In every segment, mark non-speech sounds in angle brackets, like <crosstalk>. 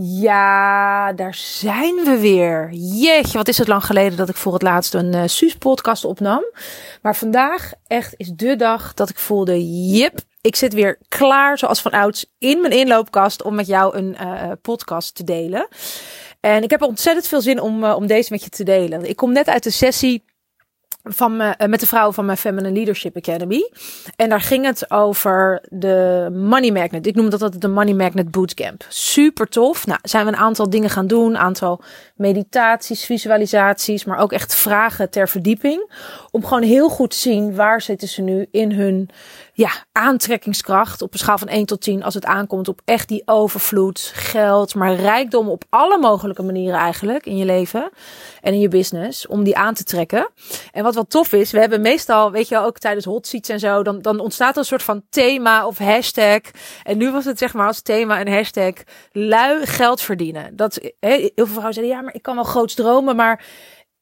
Ja, daar zijn we weer. Jeetje, wat is het lang geleden dat ik voor het laatst een uh, Suus-podcast opnam. Maar vandaag echt is de dag dat ik voelde, jip, ik zit weer klaar zoals van ouds in mijn inloopkast om met jou een uh, podcast te delen. En ik heb ontzettend veel zin om, om deze met je te delen. Ik kom net uit de sessie van eh, met de vrouw van mijn Feminine Leadership Academy. En daar ging het over de Money Magnet. Ik noem dat altijd de Money Magnet Bootcamp. Super tof. Nou, zijn we een aantal dingen gaan doen. Een aantal meditaties, visualisaties, maar ook echt vragen ter verdieping. Om gewoon heel goed te zien waar zitten ze nu in hun ja, aantrekkingskracht op een schaal van 1 tot 10 als het aankomt op echt die overvloed, geld, maar rijkdom op alle mogelijke manieren eigenlijk in je leven en in je business om die aan te trekken. En wat wel tof is, we hebben meestal, weet je ook tijdens hot seats en zo, dan, dan ontstaat een soort van thema of hashtag. En nu was het zeg maar als thema een hashtag lui geld verdienen. Dat heel veel vrouwen zeiden, ja, maar ik kan wel groots dromen, maar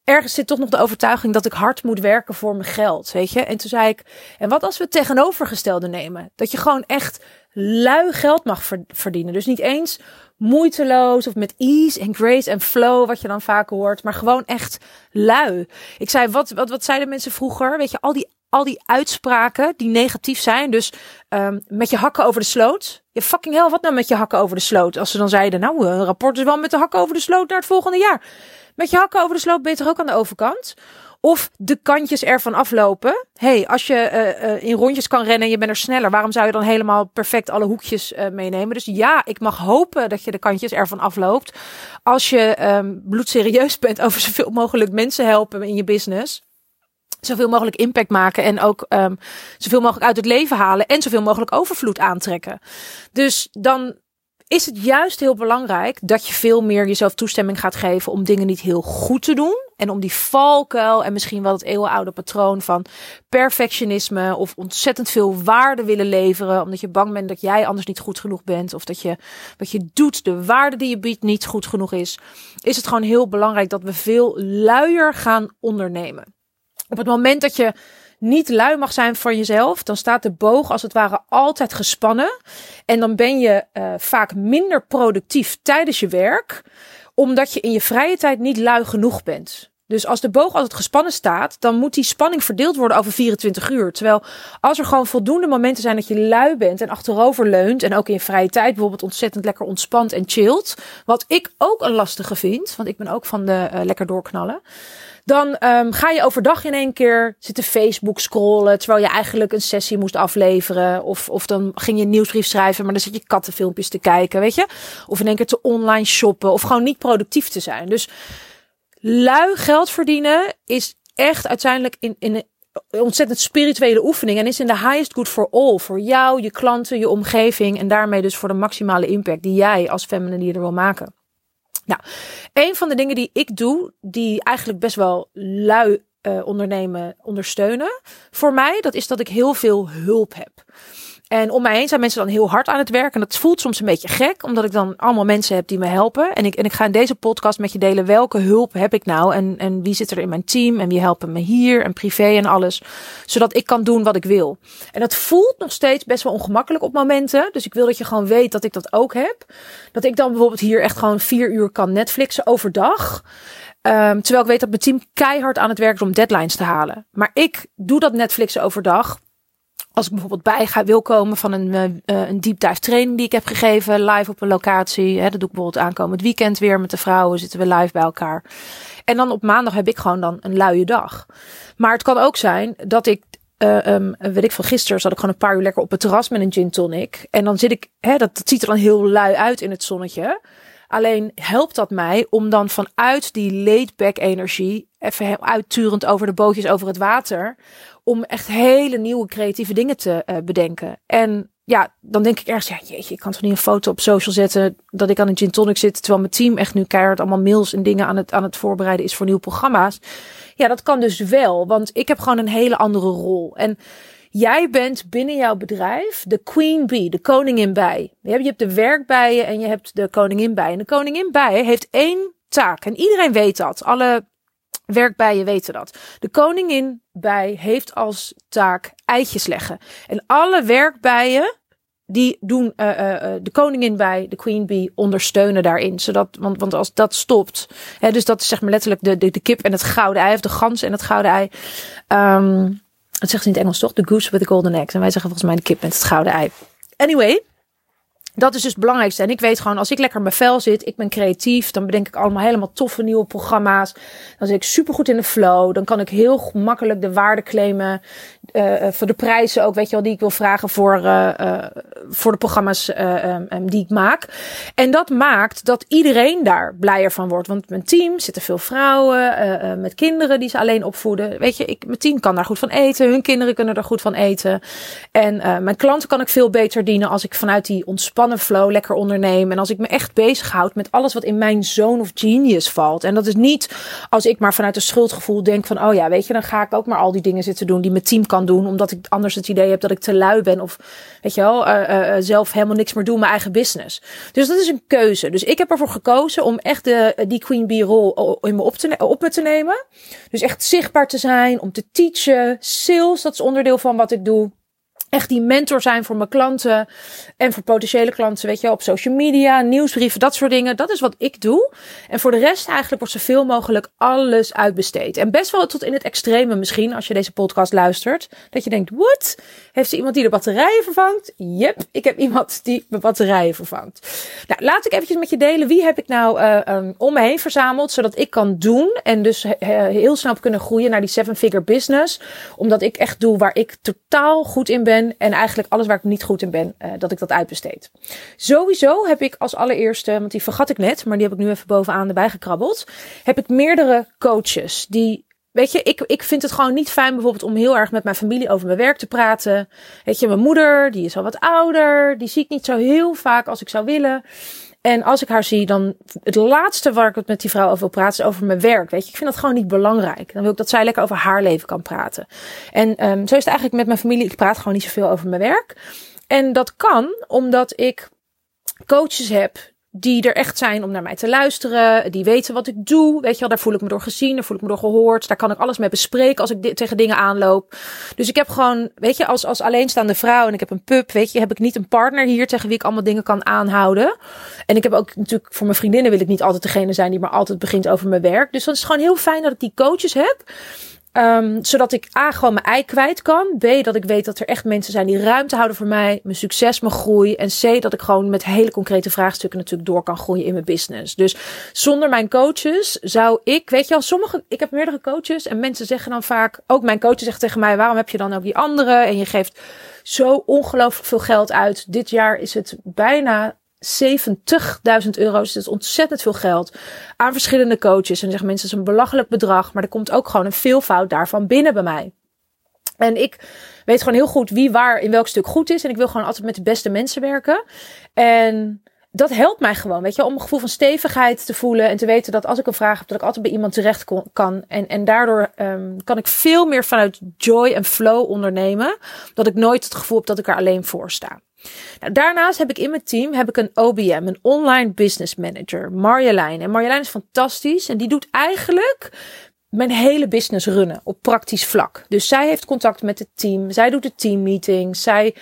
ergens zit toch nog de overtuiging dat ik hard moet werken voor mijn geld, weet je? En toen zei ik, en wat als we het tegenovergestelde nemen? Dat je gewoon echt lui geld mag verdienen. Dus niet eens moeiteloos of met ease en grace en flow, wat je dan vaak hoort, maar gewoon echt lui. Ik zei, wat, wat, wat zeiden mensen vroeger? Weet je, al die, al die uitspraken die negatief zijn. Dus um, met je hakken over de sloot. Je fucking hell, wat nou met je hakken over de sloot? Als ze dan zeiden, nou, een rapport is wel met de hakken over de sloot naar het volgende jaar. Met je hakken over de sloot beter ook aan de overkant. Of de kantjes ervan aflopen. hey, als je uh, in rondjes kan rennen en je bent er sneller, waarom zou je dan helemaal perfect alle hoekjes uh, meenemen? Dus ja, ik mag hopen dat je de kantjes ervan afloopt. Als je um, bloedserieus <laughs> bent over zoveel mogelijk mensen helpen in je business zoveel mogelijk impact maken en ook um, zoveel mogelijk uit het leven halen en zoveel mogelijk overvloed aantrekken. Dus dan is het juist heel belangrijk dat je veel meer jezelf toestemming gaat geven om dingen niet heel goed te doen. En om die valkuil en misschien wel het eeuwenoude patroon van perfectionisme of ontzettend veel waarde willen leveren. Omdat je bang bent dat jij anders niet goed genoeg bent. Of dat je wat je doet, de waarde die je biedt, niet goed genoeg is. Is het gewoon heel belangrijk dat we veel luier gaan ondernemen. Op het moment dat je niet lui mag zijn voor jezelf, dan staat de boog als het ware altijd gespannen. En dan ben je uh, vaak minder productief tijdens je werk, omdat je in je vrije tijd niet lui genoeg bent. Dus als de boog altijd gespannen staat, dan moet die spanning verdeeld worden over 24 uur. Terwijl als er gewoon voldoende momenten zijn dat je lui bent en achterover leunt en ook in je vrije tijd bijvoorbeeld ontzettend lekker ontspant en chillt, wat ik ook een lastige vind, want ik ben ook van de uh, lekker doorknallen. Dan um, ga je overdag in één keer zitten Facebook scrollen. Terwijl je eigenlijk een sessie moest afleveren. Of, of dan ging je een nieuwsbrief schrijven. Maar dan zit je kattenfilmpjes te kijken. Weet je? Of in één keer te online shoppen. Of gewoon niet productief te zijn. Dus lui geld verdienen is echt uiteindelijk in, in een ontzettend spirituele oefening. En is in de highest good for all. Voor jou, je klanten, je omgeving. En daarmee dus voor de maximale impact die jij als feminine leader wil maken. Nou, een van de dingen die ik doe, die eigenlijk best wel lui uh, ondernemen ondersteunen voor mij, dat is dat ik heel veel hulp heb. En om mij heen zijn mensen dan heel hard aan het werk. En dat voelt soms een beetje gek, omdat ik dan allemaal mensen heb die me helpen. En ik, en ik ga in deze podcast met je delen welke hulp heb ik nou. En, en wie zit er in mijn team en wie helpen me hier en privé en alles. Zodat ik kan doen wat ik wil. En dat voelt nog steeds best wel ongemakkelijk op momenten. Dus ik wil dat je gewoon weet dat ik dat ook heb. Dat ik dan bijvoorbeeld hier echt gewoon vier uur kan Netflixen overdag. Um, terwijl ik weet dat mijn team keihard aan het werk is om deadlines te halen. Maar ik doe dat Netflixen overdag als ik bijvoorbeeld bij ga, wil komen van een, uh, een deep training die ik heb gegeven, live op een locatie. Hè, dat doe ik bijvoorbeeld aankomend weekend weer met de vrouwen, zitten we live bij elkaar. En dan op maandag heb ik gewoon dan een luie dag. Maar het kan ook zijn dat ik, uh, um, weet ik van gisteren, zat ik gewoon een paar uur lekker op het terras met een gin tonic. En dan zit ik, hè, dat, dat ziet er dan heel lui uit in het zonnetje. Alleen helpt dat mij om dan vanuit die laid-back energie, even uitturend over de bootjes over het water, om echt hele nieuwe creatieve dingen te uh, bedenken. En ja, dan denk ik ergens, ja jeetje, ik kan toch niet een foto op social zetten dat ik aan een gin tonic zit, terwijl mijn team echt nu keihard allemaal mails en dingen aan het, aan het voorbereiden is voor nieuwe programma's. Ja, dat kan dus wel, want ik heb gewoon een hele andere rol. En jij bent binnen jouw bedrijf de queen bee, de koningin bij. Je hebt, je hebt de werkbijen en je hebt de koningin bij. En de koningin bij heeft één taak. En iedereen weet dat. Alle werkbijen weten dat. De koningin bij heeft als taak eitjes leggen. En alle werkbijen die doen uh, uh, de koningin bij, de queen bee, ondersteunen daarin. Zodat, want, want als dat stopt, hè, dus dat is zeg maar letterlijk de, de, de kip en het gouden ei, of de gans en het gouden ei. Um, dat zegt ze in het Engels toch? The goose with the golden eggs. En wij zeggen volgens mij de kip met het gouden ei. Anyway, dat is dus het belangrijkste. En ik weet gewoon, als ik lekker in mijn vel zit, ik ben creatief, dan bedenk ik allemaal helemaal toffe nieuwe programma's. Dan zit ik super goed in de flow. Dan kan ik heel makkelijk de waarde claimen. Uh, voor de prijzen ook, weet je wel, die ik wil vragen voor, uh, voor de programma's um, die ik maak. En dat maakt dat iedereen daar blijer van wordt. Want mijn team zitten veel vrouwen met kinderen die ze alleen opvoeden. Weet je, ik, mijn team kan daar goed van eten. Hun kinderen kunnen er goed van eten. En mijn klanten kan ik veel beter dienen als ik vanuit die ontspanning flow lekker ondernemen. En als ik me echt bezighoud met alles wat in mijn zone of genius valt. En dat is niet als ik maar vanuit een schuldgevoel denk van, oh ja, weet je, dan ga ik ook maar al die dingen zitten doen die mijn team kan doen. Omdat ik anders het idee heb dat ik te lui ben of, weet je wel, uh, uh, zelf helemaal niks meer doe, mijn eigen business. Dus dat is een keuze. Dus ik heb ervoor gekozen om echt de, die Queen Bee rol in me op, te, op me te nemen. Dus echt zichtbaar te zijn, om te teachen. Sales, dat is onderdeel van wat ik doe echt die mentor zijn voor mijn klanten en voor potentiële klanten, weet je, op social media, nieuwsbrieven, dat soort dingen. Dat is wat ik doe. En voor de rest eigenlijk wordt zoveel mogelijk alles uitbesteed. En best wel tot in het extreme misschien, als je deze podcast luistert, dat je denkt, what? Heeft ze iemand die de batterijen vervangt? Yep, ik heb iemand die mijn batterijen vervangt. Nou, laat ik eventjes met je delen, wie heb ik nou uh, um, om me heen verzameld, zodat ik kan doen en dus heel snel kunnen groeien naar die seven-figure business. Omdat ik echt doe waar ik totaal goed in ben en eigenlijk alles waar ik niet goed in ben, uh, dat ik dat uitbesteed. Sowieso heb ik als allereerste, want die vergat ik net, maar die heb ik nu even bovenaan erbij gekrabbeld, heb ik meerdere coaches die Weet je, ik, ik vind het gewoon niet fijn bijvoorbeeld om heel erg met mijn familie over mijn werk te praten. Weet je, mijn moeder, die is al wat ouder. Die zie ik niet zo heel vaak als ik zou willen. En als ik haar zie, dan het laatste waar ik het met die vrouw over wil praten is over mijn werk. Weet je, ik vind dat gewoon niet belangrijk. Dan wil ik dat zij lekker over haar leven kan praten. En um, zo is het eigenlijk met mijn familie. Ik praat gewoon niet zoveel over mijn werk. En dat kan omdat ik coaches heb die er echt zijn om naar mij te luisteren. Die weten wat ik doe. Weet je wel, daar voel ik me door gezien. Daar voel ik me door gehoord. Daar kan ik alles mee bespreken als ik tegen dingen aanloop. Dus ik heb gewoon, weet je, als, als alleenstaande vrouw en ik heb een pup, weet je, heb ik niet een partner hier tegen wie ik allemaal dingen kan aanhouden. En ik heb ook natuurlijk, voor mijn vriendinnen wil ik niet altijd degene zijn die maar altijd begint over mijn werk. Dus dan is het gewoon heel fijn dat ik die coaches heb. Um, zodat ik A, gewoon mijn ei kwijt kan. B, dat ik weet dat er echt mensen zijn die ruimte houden voor mij. Mijn succes, mijn groei. En C, dat ik gewoon met hele concrete vraagstukken natuurlijk door kan groeien in mijn business. Dus zonder mijn coaches zou ik, weet je al, sommige, ik heb meerdere coaches. En mensen zeggen dan vaak, ook mijn coach zegt tegen mij, waarom heb je dan ook die andere? En je geeft zo ongelooflijk veel geld uit. Dit jaar is het bijna 70.000 euro. Dus dat is ontzettend veel geld. Aan verschillende coaches. En zeggen mensen, het is een belachelijk bedrag. Maar er komt ook gewoon een veelvoud daarvan binnen bij mij. En ik weet gewoon heel goed wie waar in welk stuk goed is. En ik wil gewoon altijd met de beste mensen werken. En dat helpt mij gewoon, weet je, om een gevoel van stevigheid te voelen en te weten dat als ik een vraag heb, dat ik altijd bij iemand terecht kan. En, en daardoor um, kan ik veel meer vanuit joy en flow ondernemen, dat ik nooit het gevoel heb dat ik er alleen voor sta. Nou, daarnaast heb ik in mijn team heb ik een OBM, een online business manager, Marjolein. En Marjolein is fantastisch en die doet eigenlijk mijn hele business runnen op praktisch vlak. Dus zij heeft contact met het team, zij doet de teammeetings, zij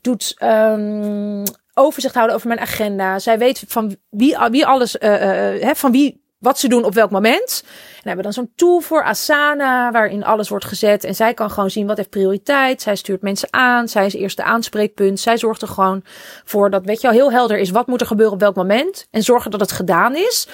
doet um, overzicht houden over mijn agenda. Zij weet van wie, wie alles, uh, uh, van wie wat ze doen op welk moment. En hebben dan zo'n tool voor Asana, waarin alles wordt gezet. En zij kan gewoon zien wat heeft prioriteit. Zij stuurt mensen aan. Zij is eerste aanspreekpunt. Zij zorgt er gewoon voor dat, weet je wel, heel helder is wat moet er gebeuren op welk moment. En zorgen dat het gedaan is.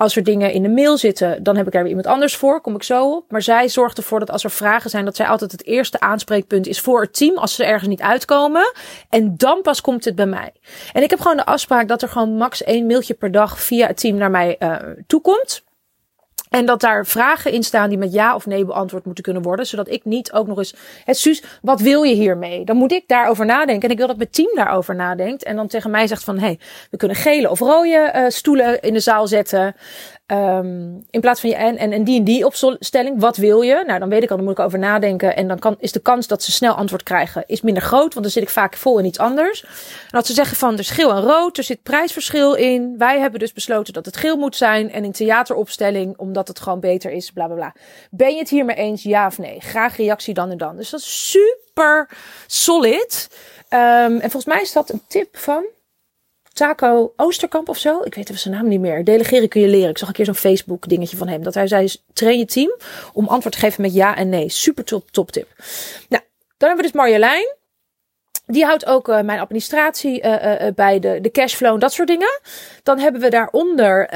Als er dingen in de mail zitten, dan heb ik er weer iemand anders voor. Kom ik zo op. Maar zij zorgt ervoor dat als er vragen zijn, dat zij altijd het eerste aanspreekpunt is voor het team. Als ze ergens niet uitkomen. En dan pas komt het bij mij. En ik heb gewoon de afspraak dat er gewoon max één mailtje per dag via het team naar mij uh, toekomt. En dat daar vragen in staan die met ja of nee beantwoord moeten kunnen worden. Zodat ik niet ook nog eens. Het Suus, wat wil je hiermee? Dan moet ik daarover nadenken. En ik wil dat mijn team daarover nadenkt. En dan tegen mij zegt van hé, hey, we kunnen gele of rode uh, stoelen in de zaal zetten. Ehm, in plaats van je en, en, en die en die opstelling, wat wil je? Nou, dan weet ik al, dan moet ik over nadenken. En dan kan, is de kans dat ze snel antwoord krijgen, is minder groot. Want dan zit ik vaak vol in iets anders. En als ze zeggen van, er is geel en rood, er zit prijsverschil in. Wij hebben dus besloten dat het geel moet zijn. En in theateropstelling, omdat het gewoon beter is, bla bla bla. Ben je het hiermee eens, ja of nee? Graag reactie dan en dan. Dus dat is super solid. Um, en volgens mij is dat een tip van Taco Oosterkamp of zo. Ik weet even zijn naam niet meer. Delegeren kun je leren. Ik zag een keer zo'n Facebook dingetje van hem. Dat hij zei, train je team om antwoord te geven met ja en nee. Super top, top tip. Nou, dan hebben we dus Marjolein. Die houdt ook uh, mijn administratie uh, uh, bij de, de cashflow en dat soort dingen. Dan hebben we daaronder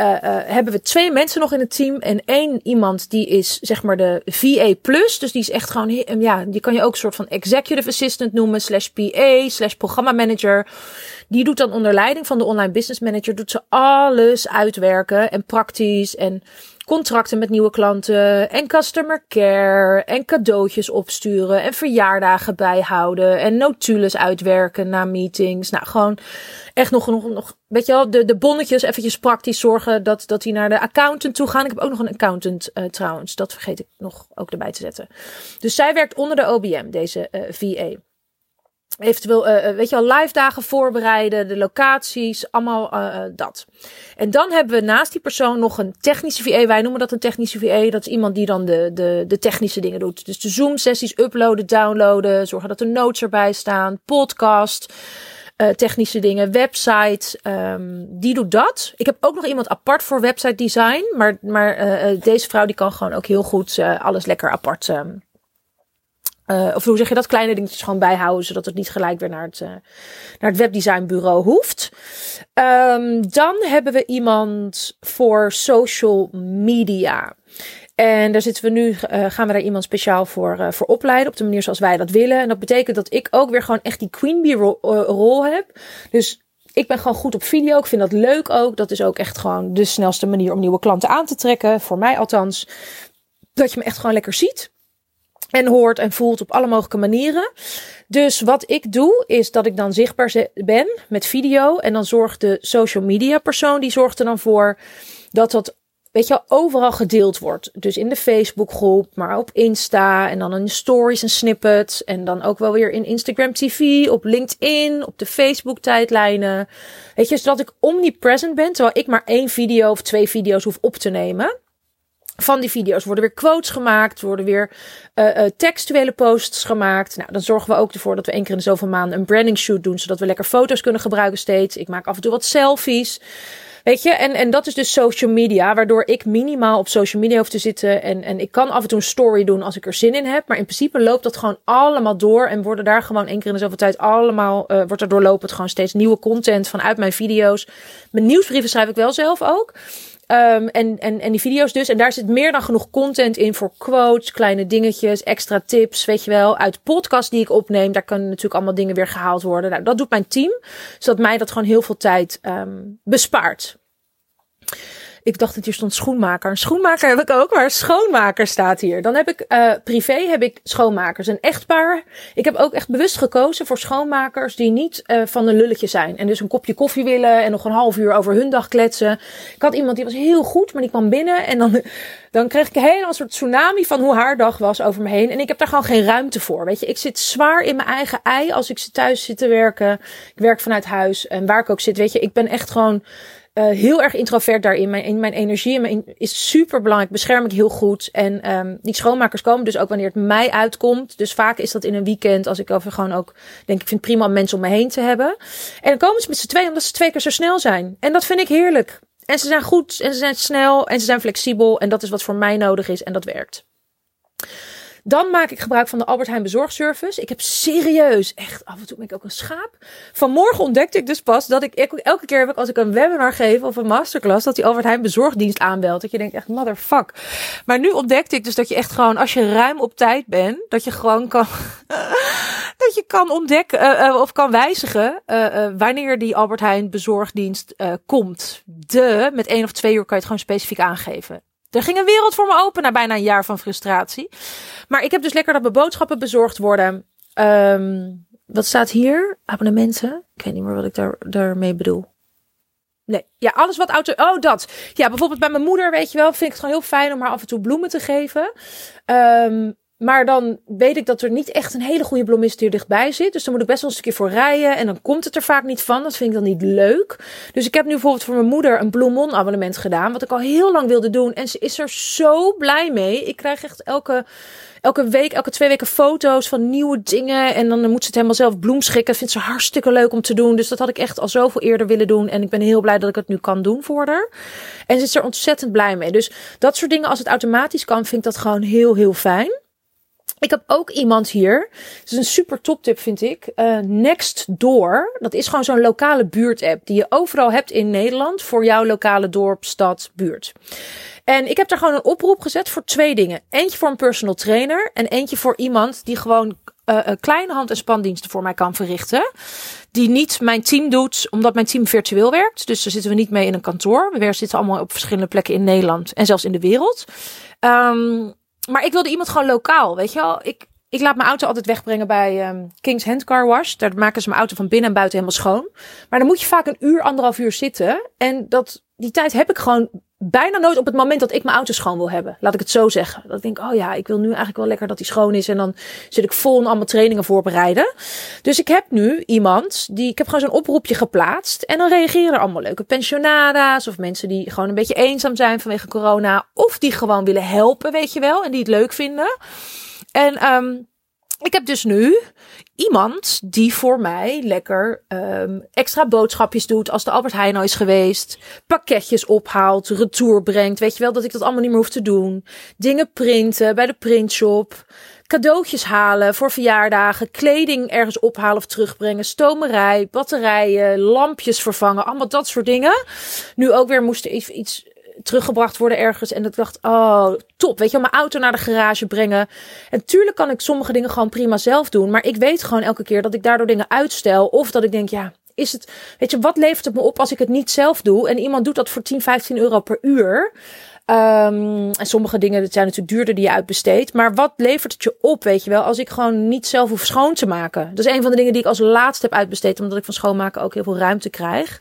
hebben we twee mensen nog in het team. En één iemand die is zeg maar de VA plus. Dus die is echt gewoon, ja, die kan je ook een soort van executive assistant noemen. Slash PA, slash programma manager. Die doet dan onder leiding van de online business manager. Doet ze alles uitwerken en praktisch en contracten met nieuwe klanten en customer care en cadeautjes opsturen en verjaardagen bijhouden en notules uitwerken na meetings. Nou, gewoon echt nog, nog, nog weet je wel, de, de bonnetjes eventjes praktisch zorgen dat, dat die naar de accountant toe gaan. Ik heb ook nog een accountant uh, trouwens, dat vergeet ik nog ook erbij te zetten. Dus zij werkt onder de OBM, deze eh, VA. Eventueel, uh, weet je al, live dagen voorbereiden, de locaties, allemaal uh, dat. En dan hebben we naast die persoon nog een technische VA. Wij noemen dat een technische VA. Dat is iemand die dan de, de, de technische dingen doet. Dus de Zoom-sessies uploaden, downloaden, zorgen dat er notes erbij staan, podcast, uh, technische dingen, website. Um, die doet dat. Ik heb ook nog iemand apart voor website design. Maar, maar deze vrouw die kan gewoon ook heel goed alles lekker apart um, uh, of hoe zeg je dat? Kleine dingetjes gewoon bijhouden, zodat het niet gelijk weer naar het, uh, naar het webdesignbureau hoeft. Um, dan hebben we iemand voor social media. En daar zitten we nu, uh, gaan we daar iemand speciaal voor, voor opleiden. Op de manier zoals wij dat willen. En dat betekent dat ik ook weer gewoon echt die queen bee rol heb. Dus ik ben gewoon goed op video. Ik vind dat leuk ook. Dat is ook echt gewoon de snelste manier om nieuwe klanten aan te trekken. Voor mij althans. Dat je me echt gewoon lekker ziet. En hoort en voelt op alle mogelijke manieren. Dus wat ik doe, is dat ik dan zichtbaar ben met video. En dan zorgt de social media persoon, die zorgt er dan voor dat dat, weet je overal gedeeld wordt. Dus in de Facebook groep, maar op Insta. En dan in stories en snippets. En dan ook wel weer in Instagram TV, op LinkedIn, op de Facebook tijdlijnen. Weet je, zodat ik omnipresent ben, terwijl ik maar één video of twee video's hoef op te nemen van die video's worden weer quotes gemaakt, worden weer uh, uh, textuele posts gemaakt. Nou, dan zorgen we ook ervoor dat we één keer in de zoveel maanden een branding shoot doen, zodat we lekker foto's kunnen gebruiken steeds. Ik maak af en toe wat selfies. Weet je, en, en dat is dus social media, waardoor ik minimaal op social media hoef te zitten. En, en ik kan af en toe een story doen als ik er zin in heb. Maar in principe loopt dat gewoon allemaal door. En worden daar gewoon één keer in de zoveel tijd allemaal, uh, wordt er doorlopend gewoon steeds nieuwe content vanuit mijn video's. Mijn nieuwsbrieven schrijf ik wel zelf ook. Um, en, en, en die video's dus. En daar zit meer dan genoeg content in voor quotes, kleine dingetjes, extra tips, weet je wel. Uit podcast die ik opneem, daar kunnen natuurlijk allemaal dingen weer gehaald worden. Nou, dat doet mijn team, zodat mij dat gewoon heel veel tijd um, bespaart. Ik dacht dat hier stond schoenmaker. Een schoenmaker heb ik ook, maar schoonmaker staat hier. Dan heb ik uh, privé heb ik schoonmakers. Een echtpaar. Ik heb ook echt bewust gekozen voor schoonmakers die niet uh, van een lulletje zijn. En dus een kopje koffie willen en nog een half uur over hun dag kletsen. Ik had iemand die was heel goed, maar die kwam binnen en dan, <laughs> dan kreeg ik een soort tsunami van hoe haar dag was over me heen. En ik heb daar gewoon geen ruimte voor. Weet je, ik zit zwaar in mijn eigen ei als ik thuis zit te werken. Ik werk vanuit huis en waar ik ook zit. Weet je, ik ben echt gewoon uh, heel erg introvert daarin. Mijn, mijn energie mijn, is super belangrijk. Bescherm ik heel goed. En um, die schoonmakers komen dus ook wanneer het mij uitkomt. Dus vaak is dat in een weekend. Als ik over gewoon ook denk ik vind het prima om mensen om me heen te hebben. En dan komen ze met z'n tweeën omdat ze twee keer zo snel zijn. En dat vind ik heerlijk. En ze zijn goed en ze zijn snel en ze zijn flexibel. En dat is wat voor mij nodig is en dat werkt. Dan maak ik gebruik van de Albert Heijn bezorgservice. Ik heb serieus, echt af en toe ben ik ook een schaap. Vanmorgen ontdekte ik dus pas dat ik elke keer heb ik als ik een webinar geef of een masterclass, dat die Albert Heijn bezorgdienst aanbelt. Dat je denkt echt, motherfuck. Maar nu ontdekte ik dus dat je echt gewoon, als je ruim op tijd bent, dat je gewoon kan, <laughs> dat je kan ontdekken uh, of kan wijzigen uh, wanneer die Albert Heijn bezorgdienst komt. De, met één of twee uur kan je het gewoon specifiek aangeven. Er ging een wereld voor me open na bijna een jaar van frustratie. Maar ik heb dus lekker dat mijn boodschappen bezorgd worden. Um, wat staat hier? Abonnementen. Ik weet niet meer wat ik daar, daarmee bedoel. Nee, ja, alles wat auto. Oh, dat. Ja, bijvoorbeeld bij mijn moeder, weet je wel, vind ik het gewoon heel fijn om haar af en toe bloemen te geven. Um, maar dan weet ik dat er niet echt een hele goede bloemist hier dichtbij zit. Dus dan moet ik best wel een stukje voor rijden. En dan komt het er vaak niet van. Dat vind ik dan niet leuk. Dus ik heb nu bijvoorbeeld voor mijn moeder een Bloemon abonnement gedaan. Wat ik al heel lang wilde doen. En ze is er zo blij mee. Ik krijg echt elke, elke week, elke twee weken foto's van nieuwe dingen. En dan moet ze het helemaal zelf bloemschikken. Dat vindt ze hartstikke leuk om te doen. Dus dat had ik echt al zoveel eerder willen doen. En ik ben heel blij dat ik het nu kan doen voor haar. En ze is er ontzettend blij mee. Dus dat soort dingen, als het automatisch kan, vind ik dat gewoon heel, heel fijn. Ik heb ook iemand hier. Dat is een super top tip, vind ik. Uh, Nextdoor. Dat is gewoon zo'n lokale buurt-app. Die je overal hebt in Nederland. Voor jouw lokale dorp, stad, buurt. En ik heb daar gewoon een oproep gezet voor twee dingen. Eentje voor een personal trainer. En eentje voor iemand die gewoon uh, kleine hand- en spandiensten voor mij kan verrichten. Die niet mijn team doet, omdat mijn team virtueel werkt. Dus daar zitten we niet mee in een kantoor. We zitten allemaal op verschillende plekken in Nederland en zelfs in de wereld. Um, maar ik wilde iemand gewoon lokaal, weet je wel. Ik, ik laat mijn auto altijd wegbrengen bij um, King's Hand Car Wash. Daar maken ze mijn auto van binnen en buiten helemaal schoon. Maar dan moet je vaak een uur, anderhalf uur zitten. En dat, die tijd heb ik gewoon bijna nooit op het moment dat ik mijn auto schoon wil hebben. Laat ik het zo zeggen. Dat ik denk, oh ja, ik wil nu eigenlijk wel lekker dat die schoon is. En dan zit ik vol in allemaal trainingen voorbereiden. Dus ik heb nu iemand die, ik heb gewoon zo'n oproepje geplaatst. En dan reageren er allemaal leuke pensionada's. Of mensen die gewoon een beetje eenzaam zijn vanwege corona. Of die gewoon willen helpen, weet je wel. En die het leuk vinden. En um, ik heb dus nu iemand die voor mij lekker um, extra boodschapjes doet als de Albert Heijn is geweest. Pakketjes ophaalt, retour brengt. Weet je wel dat ik dat allemaal niet meer hoef te doen. Dingen printen bij de printshop. Cadeautjes halen voor verjaardagen. Kleding ergens ophalen of terugbrengen. Stomerij, batterijen, lampjes vervangen. Allemaal dat soort dingen. Nu ook weer moest er iets teruggebracht worden ergens. En dat dacht, oh, top. Weet je, mijn auto naar de garage brengen. En tuurlijk kan ik sommige dingen gewoon prima zelf doen. Maar ik weet gewoon elke keer dat ik daardoor dingen uitstel. Of dat ik denk, ja, is het, weet je, wat levert het me op als ik het niet zelf doe? En iemand doet dat voor 10, 15 euro per uur. Um, en sommige dingen dat zijn natuurlijk duurder die je uitbesteedt. Maar wat levert het je op, weet je wel, als ik gewoon niet zelf hoef schoon te maken? Dat is een van de dingen die ik als laatste heb uitbesteed, omdat ik van schoonmaken ook heel veel ruimte krijg.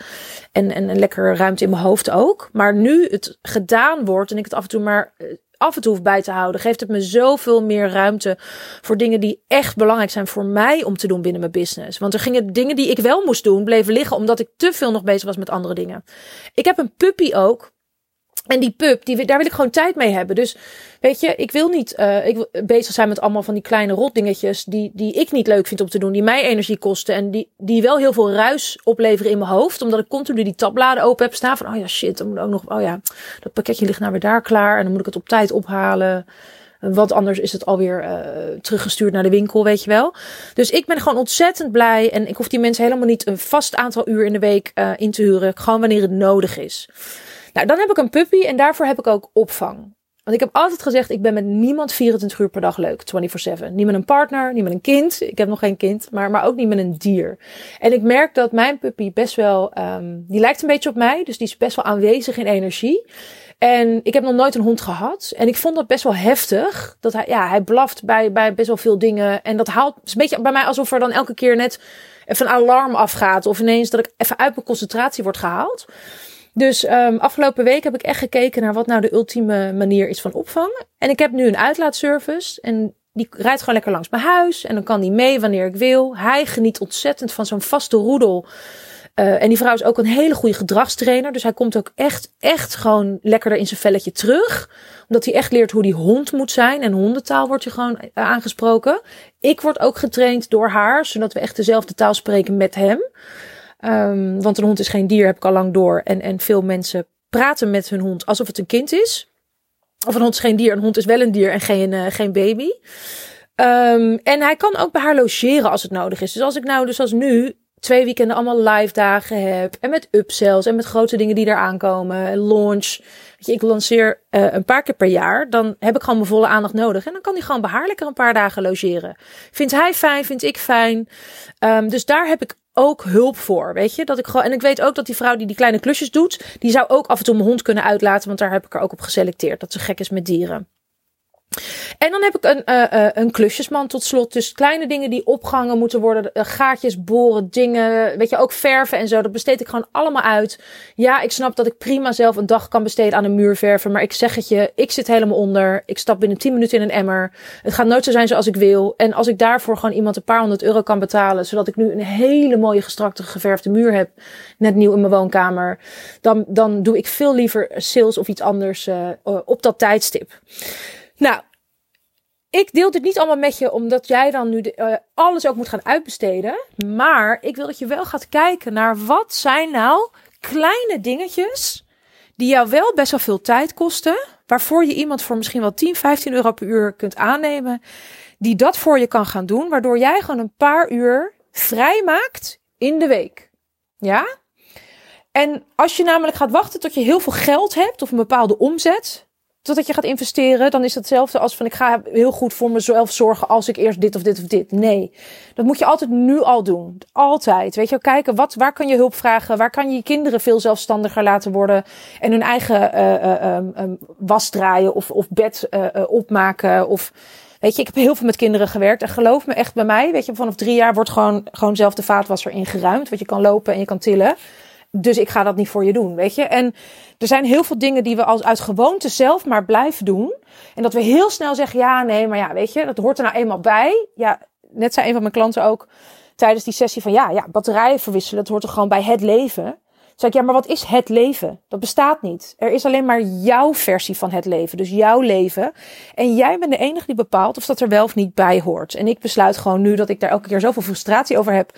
En, en, en lekker ruimte in mijn hoofd ook. Maar nu het gedaan wordt en ik het af en toe maar eh, af en toe hoef bij te houden, geeft het me zoveel meer ruimte voor dingen die echt belangrijk zijn voor mij om te doen binnen mijn business. Want er gingen dingen die ik wel moest doen, bleven liggen omdat ik te veel nog bezig was met andere dingen. Ik heb een puppy ook. En die pup, die, daar wil ik gewoon tijd mee hebben. Dus weet je, ik wil niet uh, ik wil bezig zijn met allemaal van die kleine rotdingetjes die, die ik niet leuk vind om te doen, die mij energie kosten en die, die wel heel veel ruis opleveren in mijn hoofd, omdat ik continu die tabbladen open heb staan van, oh ja, shit, dan moet ook nog, oh ja, dat pakketje ligt nou weer daar klaar en dan moet ik het op tijd ophalen. Want anders is het alweer uh, teruggestuurd naar de winkel, weet je wel. Dus ik ben gewoon ontzettend blij. En ik hoef die mensen helemaal niet een vast aantal uur in de week uh, in te huren. Gewoon wanneer het nodig is. Nou, dan heb ik een puppy en daarvoor heb ik ook opvang. Want ik heb altijd gezegd, ik ben met niemand 24 uur per dag leuk, 24-7. Niet met een partner, niet met een kind. Ik heb nog geen kind, maar, maar ook niet met een dier. En ik merk dat mijn puppy best wel, um, die lijkt een beetje op mij. Dus die is best wel aanwezig in energie. En ik heb nog nooit een hond gehad. En ik vond dat best wel heftig. Dat hij, ja, hij blaft bij, bij best wel veel dingen. En dat haalt, is een beetje bij mij alsof er dan elke keer net even een alarm afgaat. Of ineens dat ik even uit mijn concentratie word gehaald. Dus um, afgelopen week heb ik echt gekeken naar wat nou de ultieme manier is van opvangen. En ik heb nu een uitlaatservice. En die rijdt gewoon lekker langs mijn huis. En dan kan die mee wanneer ik wil. Hij geniet ontzettend van zo'n vaste roedel. Uh, en die vrouw is ook een hele goede gedragstrainer. Dus hij komt ook echt, echt gewoon lekkerder in zijn velletje terug. Omdat hij echt leert hoe die hond moet zijn. En hondentaal wordt je gewoon uh, aangesproken. Ik word ook getraind door haar. Zodat we echt dezelfde taal spreken met hem. Um, want een hond is geen dier, heb ik al lang door. En, en veel mensen praten met hun hond alsof het een kind is. Of een hond is geen dier, een hond is wel een dier en geen, uh, geen baby. Um, en hij kan ook bij haar logeren als het nodig is. Dus als ik nou, dus als nu, twee weekenden allemaal live dagen heb. En met upsells en met grote dingen die eraan komen. Launch. Weet je, ik lanceer uh, een paar keer per jaar. Dan heb ik gewoon mijn volle aandacht nodig. En dan kan hij gewoon behaarlijk een paar dagen logeren. Vindt hij fijn, vind ik fijn. Um, dus daar heb ik ook hulp voor, weet je? Dat ik gewoon en ik weet ook dat die vrouw die die kleine klusjes doet, die zou ook af en toe mijn hond kunnen uitlaten, want daar heb ik er ook op geselecteerd dat ze gek is met dieren. En dan heb ik een, uh, een klusjesman tot slot. Dus kleine dingen die opgehangen moeten worden. Uh, gaatjes boren, dingen. Weet je, ook verven en zo. Dat besteed ik gewoon allemaal uit. Ja, ik snap dat ik prima zelf een dag kan besteden aan een muur verven. Maar ik zeg het je, ik zit helemaal onder. Ik stap binnen 10 minuten in een emmer. Het gaat nooit zo zijn zoals ik wil. En als ik daarvoor gewoon iemand een paar honderd euro kan betalen. Zodat ik nu een hele mooie gestrakte geverfde muur heb. Net nieuw in mijn woonkamer. Dan, dan doe ik veel liever sales of iets anders uh, op dat tijdstip. Nou, ik deel dit niet allemaal met je omdat jij dan nu de, uh, alles ook moet gaan uitbesteden. Maar ik wil dat je wel gaat kijken naar wat zijn nou kleine dingetjes die jou wel best wel veel tijd kosten. Waarvoor je iemand voor misschien wel 10, 15 euro per uur kunt aannemen. Die dat voor je kan gaan doen. Waardoor jij gewoon een paar uur vrij maakt in de week. Ja? En als je namelijk gaat wachten tot je heel veel geld hebt of een bepaalde omzet, totdat je gaat investeren, dan is het hetzelfde als van ik ga heel goed voor mezelf zorgen als ik eerst dit of dit of dit. Nee, dat moet je altijd nu al doen. Altijd. Weet je, kijken wat, waar kan je hulp vragen? Waar kan je je kinderen veel zelfstandiger laten worden en hun eigen uh, uh, was draaien of, of bed uh, opmaken of Weet je, ik heb heel veel met kinderen gewerkt. En geloof me echt bij mij, weet je, vanaf drie jaar wordt gewoon, gewoon zelf de vaatwasser ingeruimd. Want je kan lopen en je kan tillen. Dus ik ga dat niet voor je doen, weet je. En er zijn heel veel dingen die we als uit gewoonte zelf maar blijven doen. En dat we heel snel zeggen, ja, nee, maar ja, weet je, dat hoort er nou eenmaal bij. Ja, net zei een van mijn klanten ook tijdens die sessie van, ja, ja, batterijen verwisselen, dat hoort er gewoon bij het leven. Toen zei ik, ja, maar wat is het leven? Dat bestaat niet. Er is alleen maar jouw versie van het leven. Dus jouw leven. En jij bent de enige die bepaalt of dat er wel of niet bij hoort. En ik besluit gewoon nu dat ik daar elke keer zoveel frustratie over heb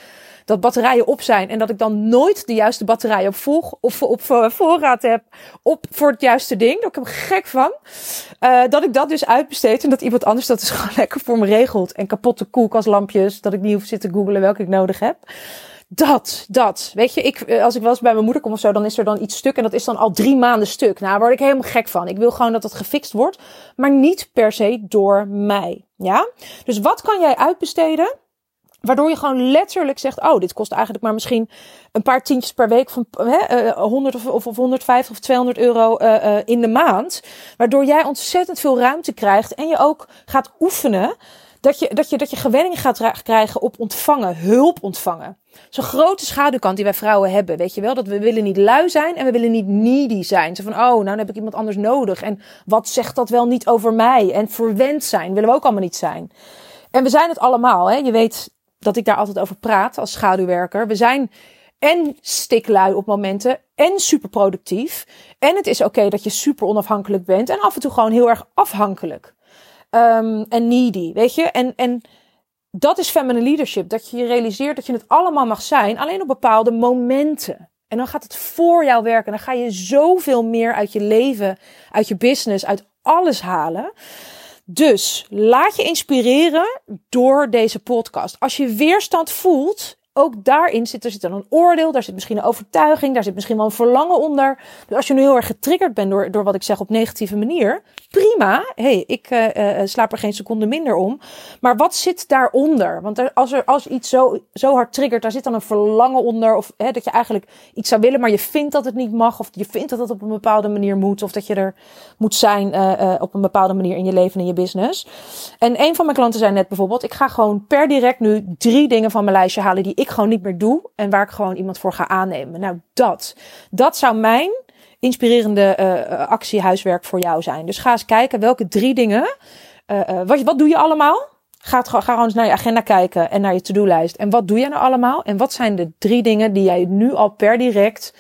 dat batterijen op zijn en dat ik dan nooit de juiste batterij op, volg, of op voorraad heb op voor het juiste ding. Daar ik hem gek van. Uh, dat ik dat dus uitbesteed en dat iemand anders dat dus <laughs> gewoon lekker voor me regelt. En kapotte koelkastlampjes, dat ik niet hoef zitten googelen welke ik nodig heb. Dat, dat. Weet je, ik, eh, als ik wel eens bij mijn moeder kom of zo, dan is er dan iets stuk en dat is dan al drie maanden stuk. Nou, daar word ik helemaal gek van. Ik wil gewoon dat dat gefixt wordt, maar niet per se door mij. Ja? Dus wat kan jij uitbesteden? Waardoor je gewoon letterlijk zegt: Oh, dit kost eigenlijk maar misschien een paar tientjes per week van hè, 100 of, of, of 150 of 200 euro uh, in de maand. Waardoor jij ontzettend veel ruimte krijgt en je ook gaat oefenen. Dat je, dat je, dat je gewenning gaat krijgen op ontvangen, hulp ontvangen. Zo'n grote schaduwkant die wij vrouwen hebben, weet je wel. Dat we willen niet lui zijn en we willen niet needy zijn. Zo van, oh, nou dan heb ik iemand anders nodig. En wat zegt dat wel niet over mij? En verwend zijn willen we ook allemaal niet zijn. En we zijn het allemaal, hè. Je weet, dat ik daar altijd over praat als schaduwwerker. We zijn en stiklui op momenten en super productief. En het is oké dat je super onafhankelijk bent en af en toe gewoon heel erg afhankelijk. Um, en needy, weet je? En, en dat is feminine leadership. Dat je je realiseert dat je het allemaal mag zijn, alleen op bepaalde momenten. En dan gaat het voor jou werken. Dan ga je zoveel meer uit je leven, uit je business, uit alles halen. Dus laat je inspireren door deze podcast. Als je weerstand voelt, ook daarin zit er zit dan een oordeel, daar zit misschien een overtuiging, daar zit misschien wel een verlangen onder. Dus als je nu heel erg getriggerd bent door, door wat ik zeg op negatieve manier, prima. hey, ik uh, uh, slaap er geen seconde minder om. Maar wat zit daaronder? Want als er als iets zo, zo hard triggert, daar zit dan een verlangen onder. Of hè, dat je eigenlijk iets zou willen, maar je vindt dat het niet mag. Of je vindt dat het op een bepaalde manier moet. Of dat je er moet zijn op een bepaalde manier in je leven en in je business. En een van mijn klanten zei net bijvoorbeeld, ik ga gewoon per direct nu drie dingen van mijn lijstje halen die ik gewoon niet meer doe. En waar ik gewoon iemand voor ga aannemen. Nou, dat. Dat zou mijn inspirerende uh, actie huiswerk voor jou zijn. Dus ga eens kijken welke drie dingen. Uh, wat, wat doe je allemaal? Ga, ga gewoon eens naar je agenda kijken en naar je to-do-lijst. En wat doe je nou allemaal? En wat zijn de drie dingen die jij nu al per direct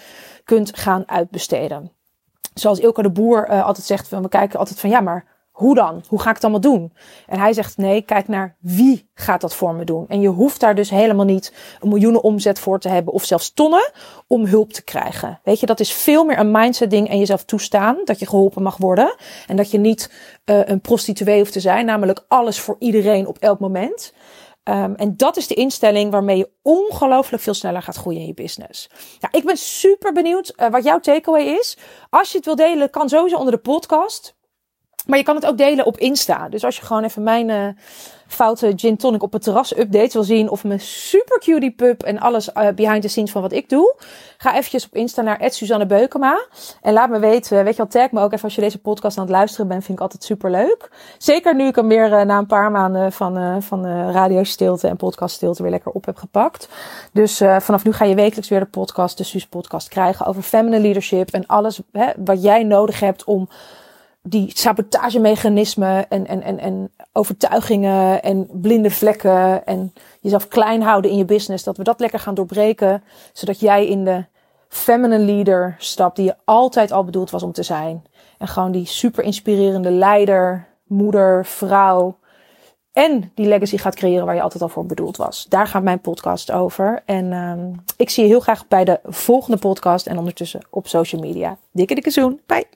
kunt gaan uitbesteden? Zoals Ilke de Boer altijd zegt, we kijken altijd van ja, maar hoe dan? Hoe ga ik het allemaal doen? En hij zegt nee, kijk naar wie gaat dat voor me doen. En je hoeft daar dus helemaal niet een miljoenen omzet voor te hebben of zelfs tonnen om hulp te krijgen. Weet je, dat is veel meer een mindset ding en jezelf toestaan dat je geholpen mag worden. En dat je niet uh, een prostituee hoeft te zijn, namelijk alles voor iedereen op elk moment. Um, en dat is de instelling waarmee je ongelooflijk veel sneller gaat groeien in je business. Nou, ik ben super benieuwd uh, wat jouw takeaway is. Als je het wil delen, kan sowieso onder de podcast. Maar je kan het ook delen op Insta. Dus als je gewoon even mijn uh, foute gin tonic op het terras update wil zien. Of mijn super cutie pup en alles uh, behind the scenes van wat ik doe. Ga eventjes op Insta naar Suzanne Beukema. En laat me weten, weet je wel, tag me ook even als je deze podcast aan het luisteren bent. Vind ik altijd super leuk. Zeker nu ik hem weer uh, na een paar maanden van, van radiostilte en podcaststilte weer lekker op heb gepakt. Dus vanaf nu ga je wekelijks weer de podcast, de Suus podcast krijgen over feminine leadership. En alles hè, wat jij nodig hebt om die sabotagemechanismen en, en, en, en overtuigingen en blinde vlekken en jezelf klein houden in je business, dat we dat lekker gaan doorbreken, zodat jij in de feminine leader stapt die je altijd al bedoeld was om te zijn. En gewoon die super inspirerende leider, moeder, vrouw en die legacy gaat creëren waar je altijd al voor bedoeld was. Daar gaat mijn podcast over. En um, ik zie je heel graag bij de volgende podcast en ondertussen op social media. Dikke dikke zoen. Bye.